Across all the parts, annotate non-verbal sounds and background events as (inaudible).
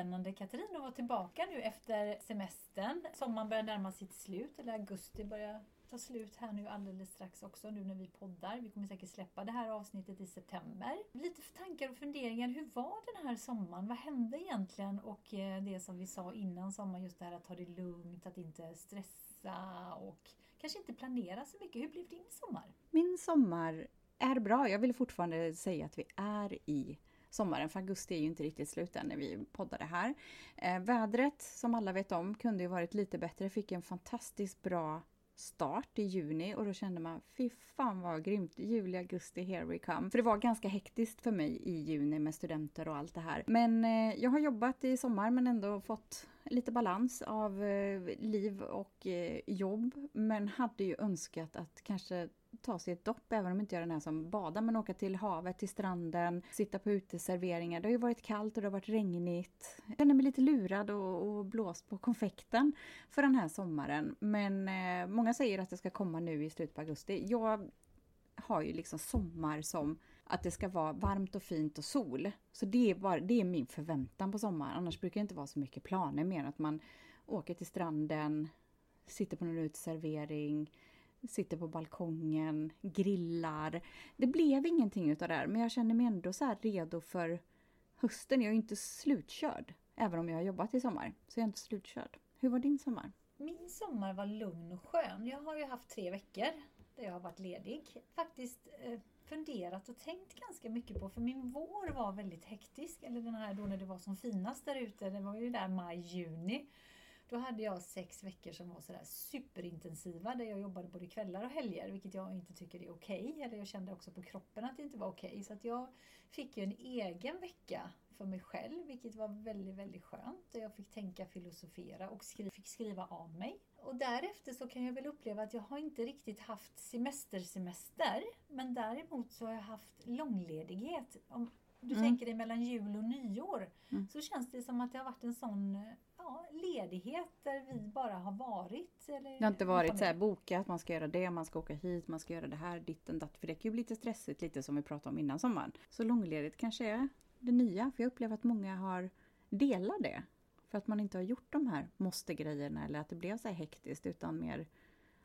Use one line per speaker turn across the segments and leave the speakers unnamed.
jättespännande Katrin att vara tillbaka nu efter semestern. Sommaren börjar närma sitt slut, eller augusti börjar ta slut här nu alldeles strax också nu när vi poddar. Vi kommer säkert släppa det här avsnittet i september. Lite tankar och funderingar. Hur var den här sommaren? Vad hände egentligen? Och eh, det som vi sa innan sommaren, just det här att ta det lugnt, att inte stressa och kanske inte planera så mycket. Hur blev din sommar?
Min sommar är bra. Jag vill fortfarande säga att vi är i sommaren, för augusti är ju inte riktigt slut än när vi poddade här. Eh, vädret, som alla vet om, kunde ju varit lite bättre. Jag fick en fantastiskt bra start i juni och då kände man fy fan vad grymt, juli, augusti, here we come. För det var ganska hektiskt för mig i juni med studenter och allt det här. Men eh, jag har jobbat i sommar men ändå fått lite balans av eh, liv och eh, jobb. Men hade ju önskat att kanske ta sig ett dopp, även om inte jag är den här som badar, men åka till havet, till stranden, sitta på uteserveringar. Det har ju varit kallt och det har varit regnigt. Jag känner mig lite lurad och, och blåst på konfekten för den här sommaren. Men eh, många säger att det ska komma nu i slutet på augusti. Jag har ju liksom sommar som att det ska vara varmt och fint och sol. Så det är, bara, det är min förväntan på sommaren. Annars brukar det inte vara så mycket planer mer än att man åker till stranden, sitter på någon uteservering, sitter på balkongen, grillar. Det blev ingenting utav det här, men jag känner mig ändå så redo för hösten. Jag är inte slutkörd, även om jag har jobbat i sommar. Så jag är inte slutkörd. Hur var din sommar?
Min sommar var lugn och skön. Jag har ju haft tre veckor där jag har varit ledig. Faktiskt eh, funderat och tänkt ganska mycket på, för min vår var väldigt hektisk. Eller den här då när det var som finast där ute, det var ju där maj-juni. Då hade jag sex veckor som var sådär superintensiva där jag jobbade både kvällar och helger vilket jag inte tycker är okej. Okay. Eller jag kände också på kroppen att det inte var okej. Okay. Så att jag fick ju en egen vecka för mig själv vilket var väldigt, väldigt skönt. Jag fick tänka, filosofera och skri fick skriva av mig. Och därefter så kan jag väl uppleva att jag har inte riktigt haft semestersemester. Men däremot så har jag haft långledighet. Om du mm. tänker dig mellan jul och nyår. Mm. Så känns det som att det har varit en sån ja, ledighet där vi bara har varit. Eller,
det har inte varit så här bokat, man ska göra det, man ska åka hit, man ska göra det här, ditten, datt. För det kan ju bli lite stressigt, lite som vi pratade om innan sommaren. Så långledigt kanske är det nya, för jag upplever att många har delat det. För att man inte har gjort de här måste-grejerna eller att det blev så här hektiskt utan mer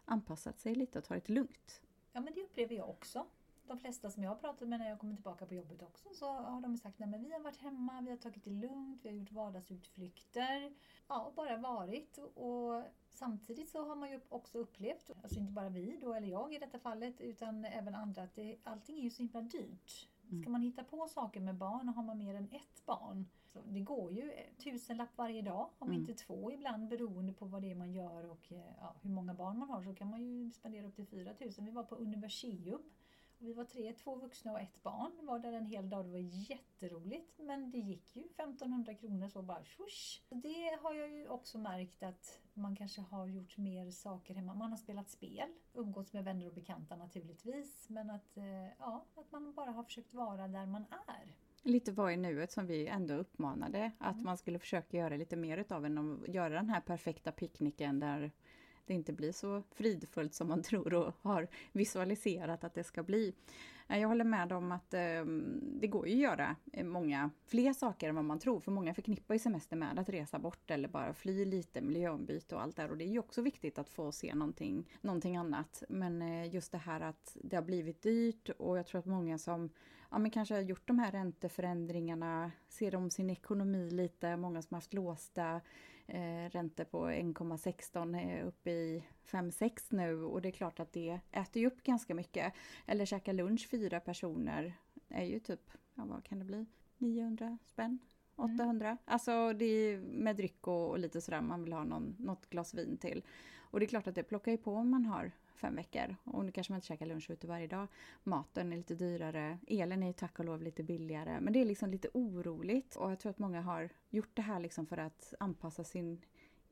anpassat sig lite och tagit det lugnt.
Ja men det upplever jag också de flesta som jag har pratat med när jag kommer tillbaka på jobbet också så har de sagt att vi har varit hemma, vi har tagit det lugnt, vi har gjort vardagsutflykter. Ja, bara varit. Och samtidigt så har man ju också upplevt, alltså inte bara vi då, eller jag i detta fallet, utan även andra, att det, allting är ju så himla dyrt. Mm. Ska man hitta på saker med barn och har man mer än ett barn, så det går ju tusenlapp varje dag, om mm. inte två ibland beroende på vad det är man gör och ja, hur många barn man har så kan man ju spendera upp till 4000. Vi var på Universium vi var tre, två vuxna och ett barn. Var där en hel dag. Det var jätteroligt. Men det gick ju 1500 kronor så bara swoosh. Det har jag ju också märkt att man kanske har gjort mer saker hemma. Man har spelat spel, umgåtts med vänner och bekanta naturligtvis. Men att, eh, ja, att man bara har försökt vara där man är.
Lite var i nuet som vi ändå uppmanade. Att mm. man skulle försöka göra lite mer utav än att göra den här perfekta picknicken där det inte blir så fridfullt som man (laughs) tror och har visualiserat att det ska bli. Eh, jag håller med om att ehm, det går ju att göra eh, många fler saker än vad man tror, för många förknippar ju semester med att resa bort eller bara fly lite, miljöombyte och allt där och det är ju också viktigt att få se någonting, någonting annat. Men eh, just det här att det har blivit dyrt och jag tror att många som ja, men kanske har gjort de här ränteförändringarna, ser om sin ekonomi lite, många som har haft låsta eh, räntor på 1,16 uppe i 5-6 nu och det är klart att det äter ju upp ganska mycket. Eller käka lunch fyra personer är ju typ, ja vad kan det bli, 900 spänn? 800. Mm. Alltså det är med dryck och, och, lite sådär, man vill ha någon, något glas vin till. Och det är klart att det plockar ju på om man har fem veckor. Och nu kanske man inte käkar lunch ute varje dag. Maten är lite dyrare. Elen är ju tack och lov lite billigare. Men det är liksom lite oroligt. Och jag tror att många har gjort det här liksom för att anpassa sin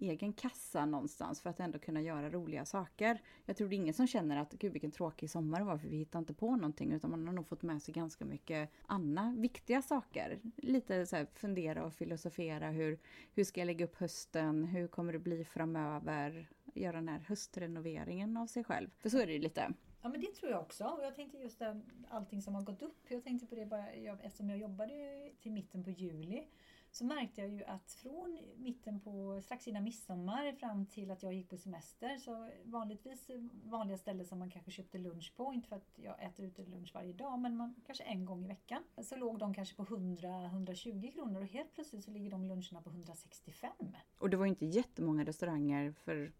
egen kassa någonstans för att ändå kunna göra roliga saker. Jag tror det är ingen som känner att gud vilken tråkig sommar det var för vi hittar inte på någonting utan man har nog fått med sig ganska mycket andra viktiga saker. Lite så här, fundera och filosofera hur, hur ska jag lägga upp hösten, hur kommer det bli framöver, göra den här höstrenoveringen av sig själv. För så är det ju lite.
Ja men det tror jag också. Och jag tänkte just det, allting som har gått upp. Jag tänkte på det bara jag, eftersom jag jobbade till mitten på juli så märkte jag ju att från mitten på, strax innan midsommar fram till att jag gick på semester så vanligtvis vanliga ställen som man kanske köpte lunch på, inte för att jag äter ute lunch varje dag men man, kanske en gång i veckan. Så låg de kanske på 100-120 kronor och helt plötsligt så ligger de luncherna på 165.
Och det var inte jättemånga restauranger för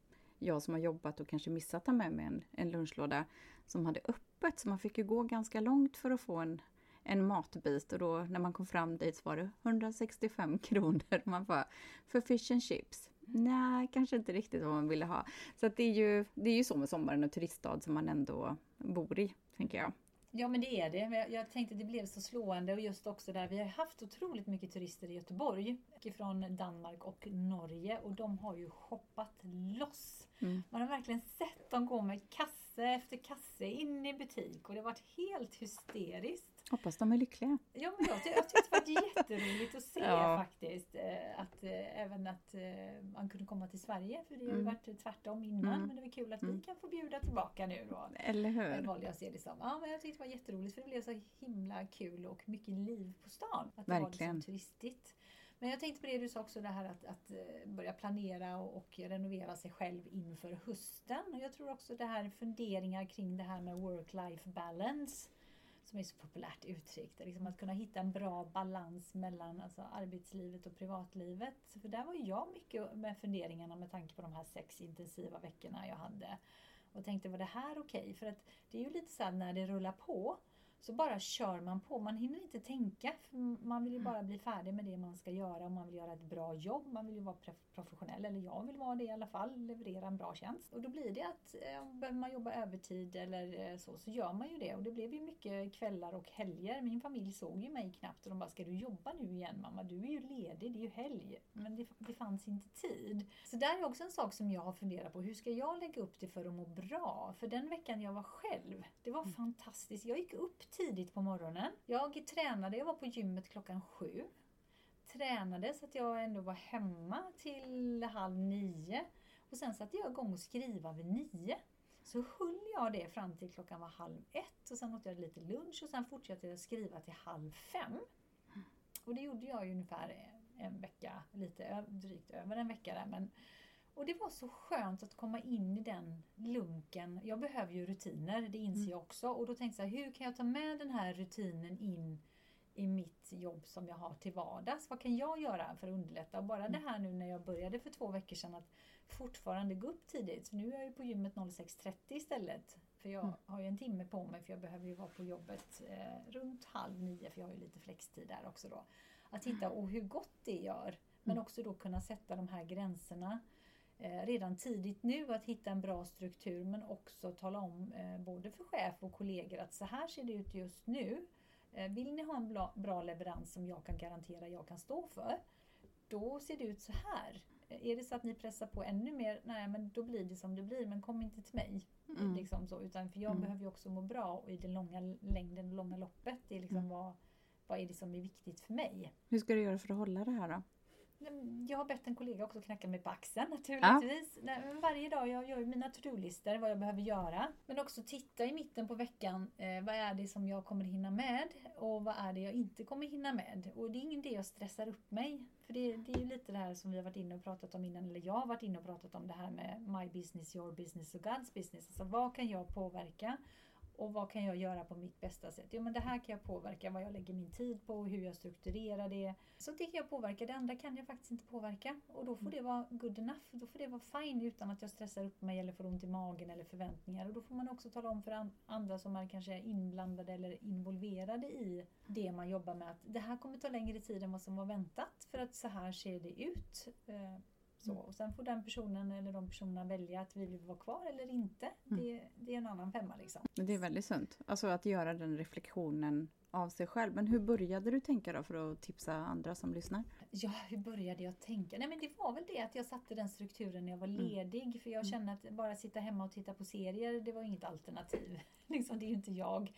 jag som har jobbat och kanske missat att ta med mig en, en lunchlåda som hade öppet så man fick ju gå ganska långt för att få en en matbit och då när man kom fram dit så var det 165 (laughs) kronor. Man bara, för fish and chips? Nej, kanske inte riktigt vad man ville ha. Så det, är ju, det är ju så med sommaren och turiststad som man ändå bor i, tänker jag.
Ja men det är det. Jag, tänkte det blev så slående och just också där vi har haft otroligt mycket turister i Göteborg från Danmark och Norge och de har ju shoppat loss. Mm. Man har verkligen sett dem gå med kasse efter kasse in i butik och det har varit helt hysteriskt.
Hoppas de är lyckliga.
Ja, men jag, jag tyckte det var jätteroligt att se (laughs) ja. faktiskt. Eh, att, eh, även att eh, man kunde komma till Sverige. För det har ju mm. varit tvärtom innan. Mm. Men det var kul att mm. vi kan få bjuda tillbaka nu då.
Eller hur?
Vad jag ser det som. Ja, men jag tyckte det var jätteroligt för det blev så himla kul och mycket liv på stan. Att det
Verkligen.
var liksom turistigt. Men jag tänkte på det du sa också, det här att, att eh, börja planera och, och, renovera sig själv inför hösten. Och jag tror också det här funderingar kring det här med work-life balance som är så populärt uttryckt. Liksom att kunna hitta en bra balans mellan alltså, arbetslivet och privatlivet. För där var jag mycket med funderingarna med tanke på de här sex intensiva veckorna jag hade. Och tänkte, var det här okej? Okay? För att det är ju lite så när det rullar på så bara kör man på. Man hinner inte tänka. man vill ju bara bli färdig med det man ska göra och man vill göra ett bra jobb. Man vill ju vara professionell, eller jag vill vara det i alla fall, leverera en bra tjänst. Och då blir det att eh, behöver man jobba övertid eller eh, så, så gör man ju det. Och det blev ju mycket kvällar och helger. Min familj såg ju mig knappt och de bara, ska du jobba nu igen mamma? Du är ju ledig, det är ju helg. Men det, det fanns inte tid. Så där är också en sak som jag har funderat på. Hur ska jag lägga upp det för att må bra? För den veckan jag var själv, det var mm. fantastiskt. Jag gick upp tidigt på morgonen. Jag tränade, jag var på gymmet klockan sju. Tränade så att jag ändå var hemma till halv nio. Och sen satte jag igång och skriva vid nio. Så höll jag det fram till klockan var halv ett och sen åt jag lite lunch och sen fortsatte jag skriva till halv fem. Och det gjorde jag ungefär en vecka, lite drygt över en vecka där. Men och det var så skönt att komma in i den lunken. Jag behöver ju rutiner, det inser mm. jag också. Och då tänkte jag, hur kan jag ta med den här rutinen in i mitt jobb som jag har till vardags? Vad kan jag göra för att underlätta? Och bara mm. det här nu när jag började för två veckor sedan att fortfarande gå upp tidigt. Så nu är jag ju på gymmet 06.30 istället. För jag mm. har ju en timme på mig för jag behöver ju vara på jobbet eh, runt halv nio för jag har ju lite flextid där också då. Att hitta och hur gott det gör. Men mm. också då kunna sätta de här gränserna redan tidigt nu att hitta en bra struktur men också tala om eh, både för chef och kollegor att så här ser det ut just nu. Eh, vill ni ha en bra leverans som jag kan garantera jag kan stå för, då ser det ut så här. Är det så att ni pressar på ännu mer, nej men då blir det som det blir, men kom inte till mig. Mm. Liksom så, utan för jag mm. behöver ju också må bra och i den långa längden och långa loppet, det är liksom mm. vad, vad är det som är viktigt för mig.
Hur ska du göra för att hålla det här då?
Jag har bett en kollega också knacka mig på axeln naturligtvis. Ja. Varje dag jag gör mina to-do-listor, vad jag behöver göra. Men också titta i mitten på veckan, eh, vad är det som jag kommer hinna med och vad är det jag inte kommer hinna med. Och det är ingen idé jag stressar upp mig. För det, det är lite det här som vi har varit inne och pratat om innan, eller jag har varit inne och pratat om det här med my business, your business och God's business. Alltså vad kan jag påverka? Och vad kan jag göra på mitt bästa sätt? Jo men det här kan jag påverka, vad jag lägger min tid på, hur jag strukturerar det. Så det kan jag påverka, det andra kan jag faktiskt inte påverka. Och då får mm. det vara good enough, då får det vara fine utan att jag stressar upp mig eller får ont i magen eller förväntningar. Och då får man också tala om för andra som är kanske inblandade eller involverade i det man jobbar med att det här kommer ta längre tid än vad som var väntat för att så här ser det ut. Så, mm. och sen får den personen eller de personerna välja att vi vill vara kvar eller inte. Mm. Det, det, är en annan femma. Liksom.
Det är väldigt sunt. Alltså att göra den reflektionen av sig själv. Men hur började du tänka då för att tipsa andra som lyssnar?
Ja, hur började jag tänka? Nej men det var väl det att jag satte den strukturen när jag var mm. ledig. Mm. För jag kände att bara sitta hemma och titta på serier, det var inget alternativ. (laughs) liksom, det är ju inte jag.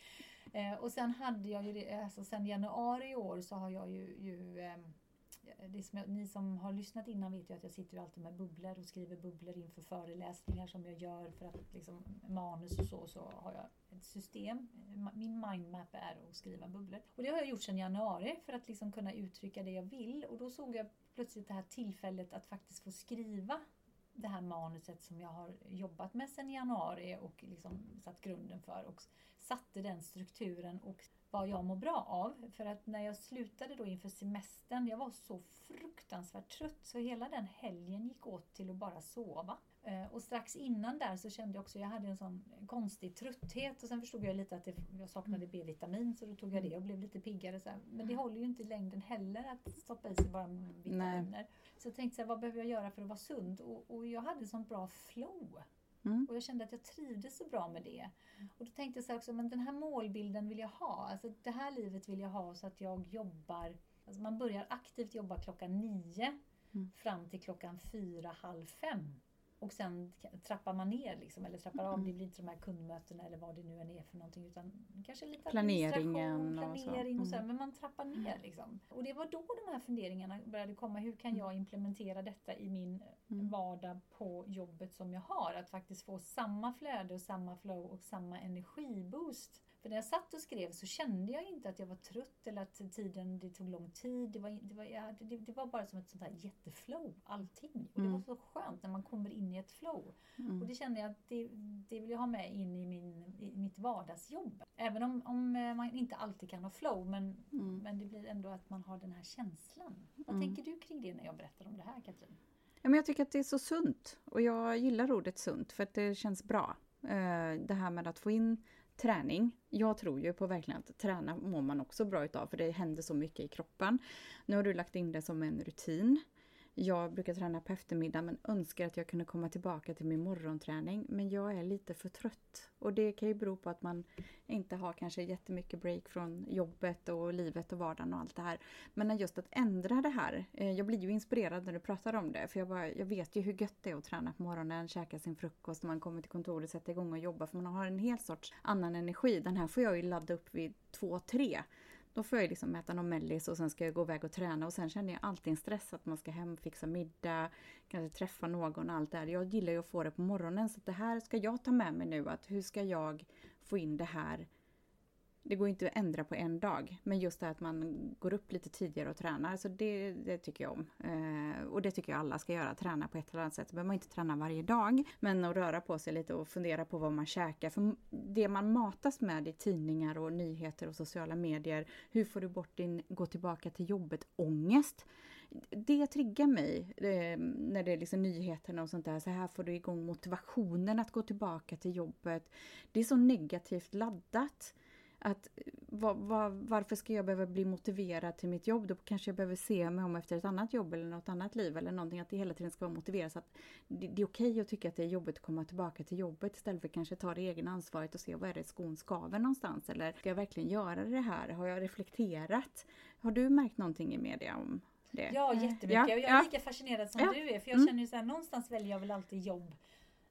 Eh, och sen hade jag ju, alltså sen januari i år så har jag ju, ju eh, som jag, ni som har lyssnat innan vet ju att jag sitter ju alltid med bubblor och skriver bubblor inför föreläsningar som jag gör för att liksom, manus och så, så har jag ett system. Min mindmap är att skriva bubblor. Och det har jag gjort sedan januari för att liksom kunna uttrycka det jag vill och då såg jag plötsligt det här tillfället att faktiskt få skriva det här manuset som jag har jobbat med sedan januari och liksom satt grunden för och satte den strukturen och vad jag mår bra av. För att när jag slutade då inför semestern, jag var så fruktansvärt trött så hela den helgen gick åt till att bara sova. Eh, och strax innan där så kände jag också, jag hade en sån konstig trötthet och sen förstod jag lite att jag saknade mm. B-vitamin så då tog jag det och blev lite piggare. Så här. Men det mm. håller ju inte i längden heller att stoppa i sig bara vitaminer. Nej. Så jag tänkte så här, vad behöver jag göra för att vara sund? Och, och jag hade sånt bra flow. Mm. Och jag kände att jag trivdes så bra med det. Och då tänkte jag så också, men den här målbilden vill jag ha. Alltså det här livet vill jag ha så att jag jobbar, alltså man börjar aktivt jobba klockan nio mm. fram till klockan fyra, halv fem. Och sen trappar man ner liksom, eller trappar av. Mm. Det blir inte de här kundmötena eller vad det nu än är för någonting. Utan kanske lite
Planeringen
planering och så. Mm. Men man trappar ner liksom. Och det var då de här funderingarna började komma. Hur kan jag implementera detta i min mm. vardag på jobbet som jag har? Att faktiskt få samma flöde och samma flow och samma energiboost för när jag satt och skrev så kände jag inte att jag var trött eller att tiden, det tog lång tid. Det var, det var, ja, det, det var bara som ett sånt här jätteflow, allting. Och det var mm. så skönt när man kommer in i ett flow. Mm. Och det kände jag att det, det vill jag ha med in i, min, i mitt vardagsjobb. Även om, om eh, man inte alltid kan ha flow, men, mm. men det blir ändå att man har den här känslan. Vad mm. tänker du kring det när jag berättar om det här Katrin?
Ja, men jag tycker att det är så sunt och jag gillar ordet sunt för att det känns bra. Eh, det här med att få in träning. Jag tror ju på verkligen att träna mår man också bra utav för det händer så mycket i kroppen. Nu har du lagt in det som en rutin. Jag brukar träna på eftermiddagen men önskar att jag kunde komma tillbaka till min morgonträning. Men jag är lite för trött. Och det kan ju bero på att man inte har kanske jättemycket break från jobbet och livet och vardagen och allt det här. Men just att ändra det här. Eh, jag blir ju inspirerad när du pratar om det. För jag, bara, jag vet ju hur gött det är att träna på morgonen, käka sin frukost när man kommer till kontoret, sätta igång och jobba. För man har en helt sorts annan energi. Den här får jag ju ladda upp vid två, tre. Då får jag liksom äta någon mellis och sen ska jag gå iväg och träna och sen känner jag alltid en stress att man ska hem, fixa middag, kanske träffa någon och allt det här. Jag gillar ju att få det på morgonen så det här ska jag ta med mig nu att hur ska jag få in det här det går inte att ändra på en dag, men just det att man går upp lite tidigare och tränar, så det, det tycker jag om. Eh, och det tycker jag alla ska göra, träna på ett eller annat sätt. behöver man inte träna varje dag, men att röra på sig lite och fundera på vad man käkar. För det man matas med i tidningar och nyheter och sociala medier, hur får du bort din gå tillbaka till jobbet-ångest? det triggar mig eh, när det är liksom nyheterna och sånt där. Så här får du igång motivationen att gå tillbaka till jobbet. Det är så negativt laddat att var, var, varför ska jag behöva bli motiverad till mitt jobb? Då kanske jag behöver se mig om efter ett annat jobb eller något annat liv eller någonting. Att det hela tiden ska vara motiverat. Så att det, det är okej okay att tycka att det är jobbigt att komma tillbaka till jobbet istället för att kanske ta det egna ansvaret och se vad är det skon skaver någonstans. Eller ska jag verkligen göra det här? Har jag reflekterat? Har du märkt någonting i media om det?
Ja, jättemycket. Ja, jag är ja. lika fascinerad som ja. du är. För jag mm. känner ju så här, någonstans väljer jag väl alltid jobb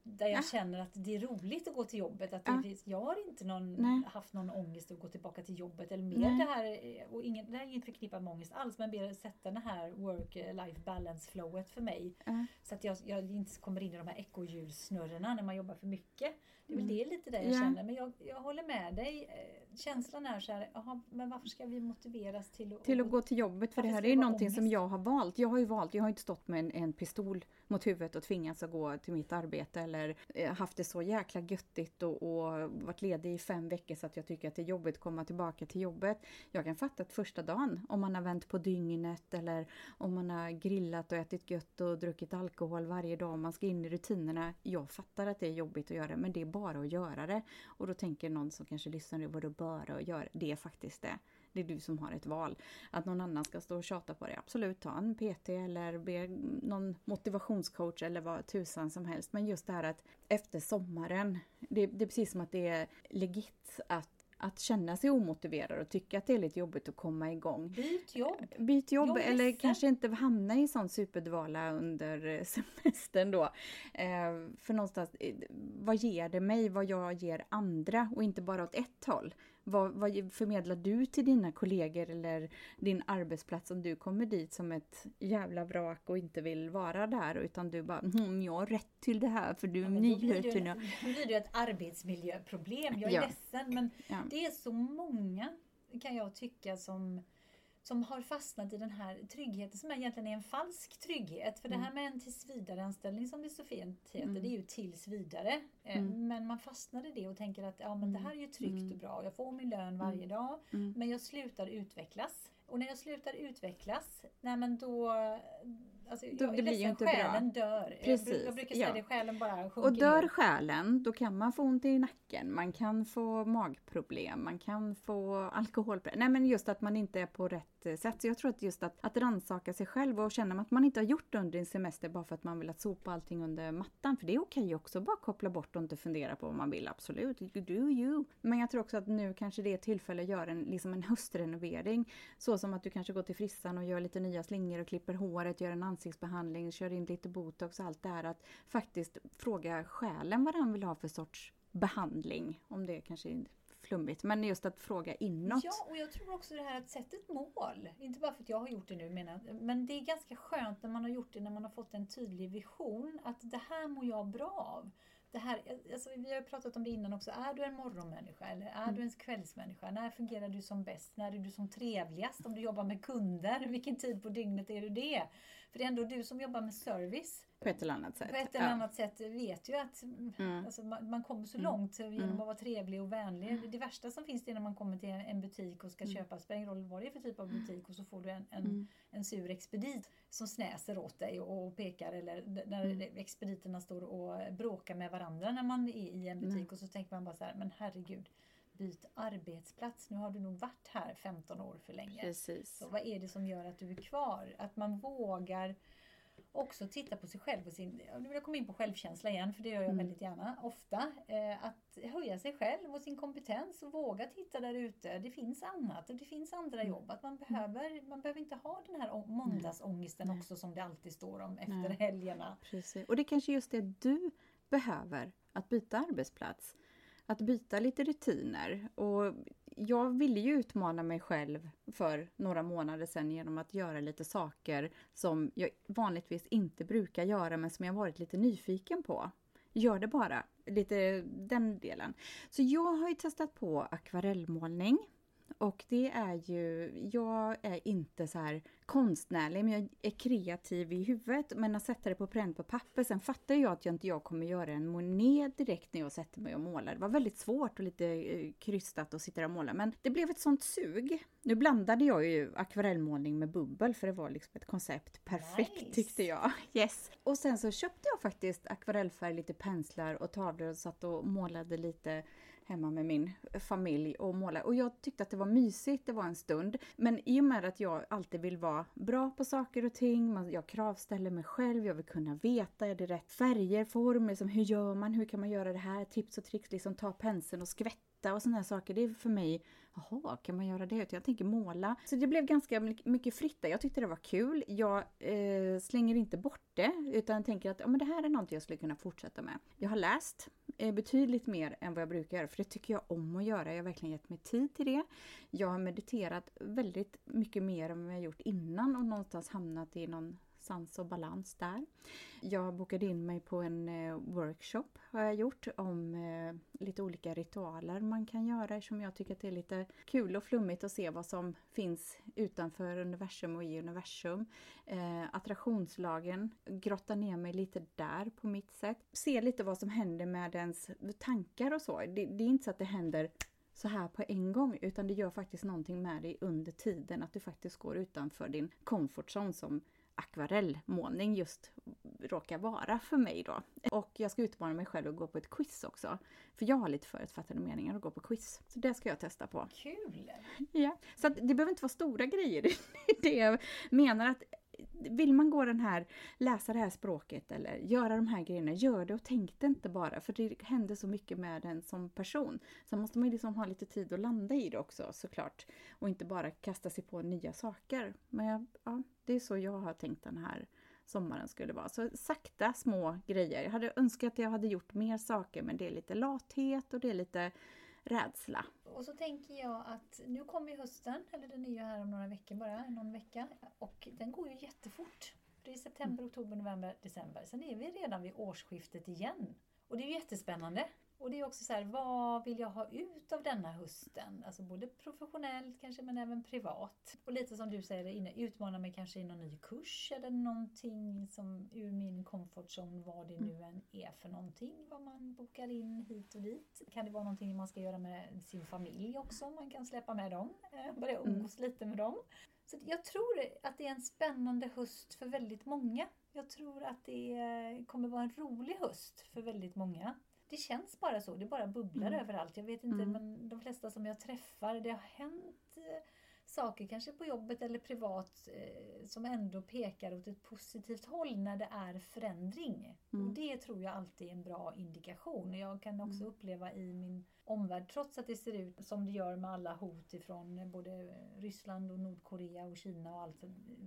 där jag ja. känner att det är roligt att gå till jobbet. Att ja. det, jag har inte någon, haft någon ångest att gå tillbaka till jobbet. Eller mer det här, och ingen, det här är inte förknippat med ångest alls, men mer sätta det här work-life balance flowet för mig. Ja. Så att jag, jag, inte kommer in i de här ekorrhjulssnurrorna när man jobbar för mycket. Det är väl mm. det lite det jag känner. Men jag, jag håller med dig. Eh, känslan är så här, aha, men varför ska vi motiveras till att,
till att gå till jobbet? För det här är någonting ångest? som jag har valt. Jag har ju valt, jag har inte stått med en, en pistol mot huvudet och tvingats att gå till mitt arbete eller eh, haft det så jäkla göttigt och, och varit ledig i fem veckor så att jag tycker att det är jobbigt att komma tillbaka till jobbet. Jag kan fatta att första dagen, om man har vänt på dygnet eller om man har grillat och ätit gött och druckit alkohol varje dag man ska in i rutinerna. Jag fattar att det är jobbigt att göra men det är bara att göra det. Och då tänker någon som kanske lyssnar nu, vadå bara att göra? Det är faktiskt det. Det är du som har ett val. Att någon annan ska stå och tjata på dig, absolut ta en PT eller be någon motivationscoach eller vad tusan som helst. Men just det här att efter sommaren, det, det är precis som att det är legit att att känna sig omotiverad och tycka att det är lite jobbigt att komma igång.
Byt jobb!
Byt jobb eller kanske inte hamna i sån superdvala under (laughs) semestern då. Eh, för någonstans, eh, vad ger det mig? Vad jag ger andra? Och inte bara åt ett håll. Vad, vad förmedlar du till dina kollegor eller din arbetsplats om du kommer dit som ett jävla vrak och inte vill vara där utan du bara mm, jag har rätt till det här för du är
Ja, men
ny
då blir det, ju-
nu. (laughs)
då blir det ett arbetsmiljöproblem. Jag är
Ja.
ledsen men
Ja.
det är så många kan jag tycka som som har fastnat i den här tryggheten som egentligen är en falsk trygghet. För det här med en tillsvidareanställning som det så fint heter,
Mm.
det är ju tills vidare. Eh,
Mm.
Men man fastnar i det och tänker att ja, men det här är ju tryggt
Mm.
och bra. Jag får min lön varje dag.
Mm.
Men jag slutar utvecklas. Och när jag slutar utvecklas, nej men då... Alltså,
Då-
jag
det blir ju inte bra.
själen dör. Jag,
Precis,
jag brukar säga
ja.
det, själen bara sjunker
Och dör
ner.
själen, då kan man få ont i nacken, man kan få magproblem, man kan få alkoholproblem. Nej men just att man inte är på rätt eh, sätt. Så jag tror att just att, att rannsaka sig själv och känna att man inte har gjort det under en semester bara för att man vill att sopa allting under mattan. För det är okej också, bara koppla bort och inte fundera på vad man vill, absolut. You do you. Men jag tror också att nu kanske det är tillfälle att göra en, liksom en höstrenovering. Så som att du kanske går till frissan och gör lite nya slingor och klipper håret, gör en ansiktsbehandling, kör in lite botox och allt det här. Att faktiskt fråga själen vad den vill ha för sorts behandling. Om det kanske är flummigt, men just att fråga inåt.
Ja, och jag tror också det här att sätta ett mål. Inte bara för att jag har gjort det nu, menar, men det är ganska skönt när man har gjort det, när man har fått en tydlig vision. Att det här mår jag bra av. Det här, alltså, vi har pratat om det innan också. Är du en morgonmänniska eller är
Mm.
du en kvällsmänniska? När fungerar du som bäst? När är du som trevligast? Om du jobbar med kunder, vilken tid på dygnet är du det? För det är ändå du som jobbar med service.
På ett eller annat sätt.
På ett eller
Ja.
annat sätt vet ju att
Mm.
alltså, man, man kommer så
Mm.
långt genom
Mm.
att vara trevlig och vänlig. Det, det värsta som finns det är när man kommer till en butik och ska
Mm.
köpa, spelar ingen roll vad det är för typ av butik och så får du en, en,
Mm.
en sur expedit som snäser åt dig och pekar eller när
Mm.
expediterna står och bråkar med varandra när man är i en butik och så tänker man bara så här, men herregud, byt arbetsplats. Nu har du nog varit här 15 år för länge.
Precis.
Så vad är det som gör att du är kvar? Att man vågar också titta på sig själv och sin... Nu vill jag komma in på självkänsla igen, för det gör jag
Mm.
väldigt gärna, ofta. Eh, att höja sig själv och sin kompetens och våga titta där ute. Det finns annat och det finns andra
Mm.
jobb. Att man behöver, man behöver inte ha den här måndagsångesten
Nej.
också som det alltid står om efter
Nej.
helgerna.
Precis. Och det är kanske just det du behöver, att byta arbetsplats. Att byta lite rutiner. Och jag ville ju utmana mig själv för några månader sedan genom att göra lite saker som jag vanligtvis inte brukar göra men som jag varit lite nyfiken på. Gör det bara, lite den delen. Så jag har ju testat på akvarellmålning. Och det är ju, jag är inte så här konstnärlig men jag är kreativ i huvudet men att sätta det på pränt på papper sen fattar jag att jag inte jag kommer göra en monet direkt när jag sätter mig och målar. Det var väldigt svårt och lite eh, krystat att sitta där och måla men det blev ett sånt sug. Nu blandade jag ju akvarellmålning med bubbel för det var liksom ett koncept perfekt
Nice.
tyckte jag. (laughs) Yes! Och sen så köpte jag faktiskt akvarellfärg, lite penslar och tavlor och satt och målade lite hemma med min familj och måla. Och jag tyckte att det var mysigt, det var en stund. Men i och med att jag alltid vill vara bra på saker och ting, jag kravställer mig själv, jag vill kunna veta, är det rätt färger, former, liksom, hur gör man, hur kan man göra det här, tips och tricks, liksom ta penseln och skvätta och sådana här saker. Det är för mig, jaha, kan man göra det? Jag tänker måla. Så det blev ganska mycket fritt där. Jag tyckte det var kul. Jag eh, slänger inte bort det, utan tänker att ja, men det här är något jag skulle kunna fortsätta med. Jag har läst Eh, betydligt mer än vad jag brukar göra, för det tycker jag om att göra. Jag har verkligen gett mig tid till det. Jag har mediterat väldigt mycket mer än vad jag gjort innan och någonstans hamnat i någon sans och balans där. Jag bokade in mig på en eh, workshop har jag gjort om eh, lite olika ritualer man kan göra eftersom jag tycker att det är lite kul och flummigt att se vad som finns utanför universum och i universum. Eh, attraktionslagen, grotta ner mig lite där på mitt sätt. Se lite vad som händer med ens tankar och så. Det, det är inte så att det händer så här på en gång utan det gör faktiskt någonting med dig under tiden att du faktiskt går utanför din comfort zone som akvarellmålning just råkar vara för mig då. Och jag ska utmana mig själv och gå på ett quiz också. För jag har lite förutfattade meningar att gå på quiz. Så det ska jag testa på.
Kul!
Ja, så att det behöver inte vara stora grejer. (laughs) Det jag menar att vill man gå den här, läsa det här språket eller göra de här grejerna, gör det och tänk det inte bara. För det händer så mycket med en som person. Sen måste man ju liksom ha lite tid att landa i det också såklart. Och inte bara kasta sig på nya saker. Men jag, ja, det är så jag har tänkt den här sommaren skulle vara. Så sakta små grejer. Jag hade önskat att jag hade gjort mer saker men det är lite lathet och det är lite rädsla.
Och så tänker jag att nu kommer ju hösten, eller den är ju här om några veckor bara, någon vecka. Och den går ju jättefort. Det är september, oktober, november, december. Sen är vi redan vid årsskiftet igen. Och det är ju jättespännande. Och det är också så här, vad vill jag ha ut av denna hösten? Alltså både professionellt kanske men även privat. Och lite som du säger, utmana mig kanske i någon ny kurs eller någonting som ur min comfort zone, vad det nu än är för någonting. Vad man bokar in hit och dit. Kan det vara någonting man ska göra med sin familj också? Man kan släppa med dem, eh, börja umgås mm. lite med dem. Så jag tror att det är en spännande höst för väldigt många. Jag tror att det kommer vara en rolig höst för väldigt många det känns bara så. Det bara bubblar mm. överallt. Jag vet inte, mm. men de flesta som jag träffar, det har hänt eh, saker, kanske på jobbet eller privat, eh, som ändå pekar åt ett positivt håll när det är förändring. Mm. Och Det tror jag alltid är en bra indikation. Jag kan också mm. uppleva i min omvärld, trots att det ser ut som det gör med alla hot ifrån både Ryssland och Nordkorea och Kina och allt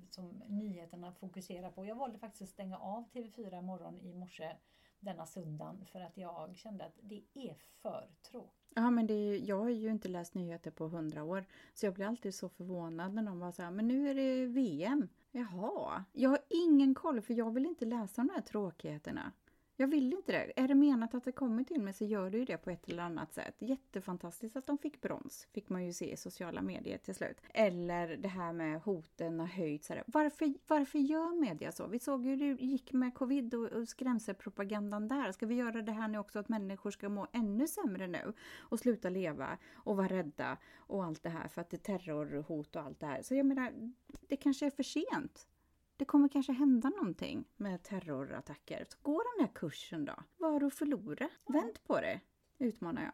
som nyheterna fokuserar på. Jag valde faktiskt att stänga av TV4 morgon i morse denna söndagen för att jag kände att det är för tråkigt.
Ja, men det, jag har ju inte läst nyheter på hundra år så jag blir alltid så förvånad när de bara säger men nu är det VM. Jaha, jag har ingen koll för jag vill inte läsa de här tråkigheterna. Jag vill inte det. Är det menat att det kommer till mig så gör det ju det på ett eller annat sätt. Jättefantastiskt att de fick brons, fick man ju se i sociala medier till slut. Eller det här med hoten har höjts. Varför, varför gör media så? Vi såg ju hur det gick med covid och skrämselpropagandan där. Ska vi göra det här nu också att människor ska må ännu sämre nu och sluta leva och vara rädda och allt det här för att det är terrorhot och allt det här. Så jag menar, det kanske är för sent. Det kommer kanske hända någonting med terrorattacker. Så gå den här kursen då. Vad har du att förlora? Vänd på det, utmanar jag.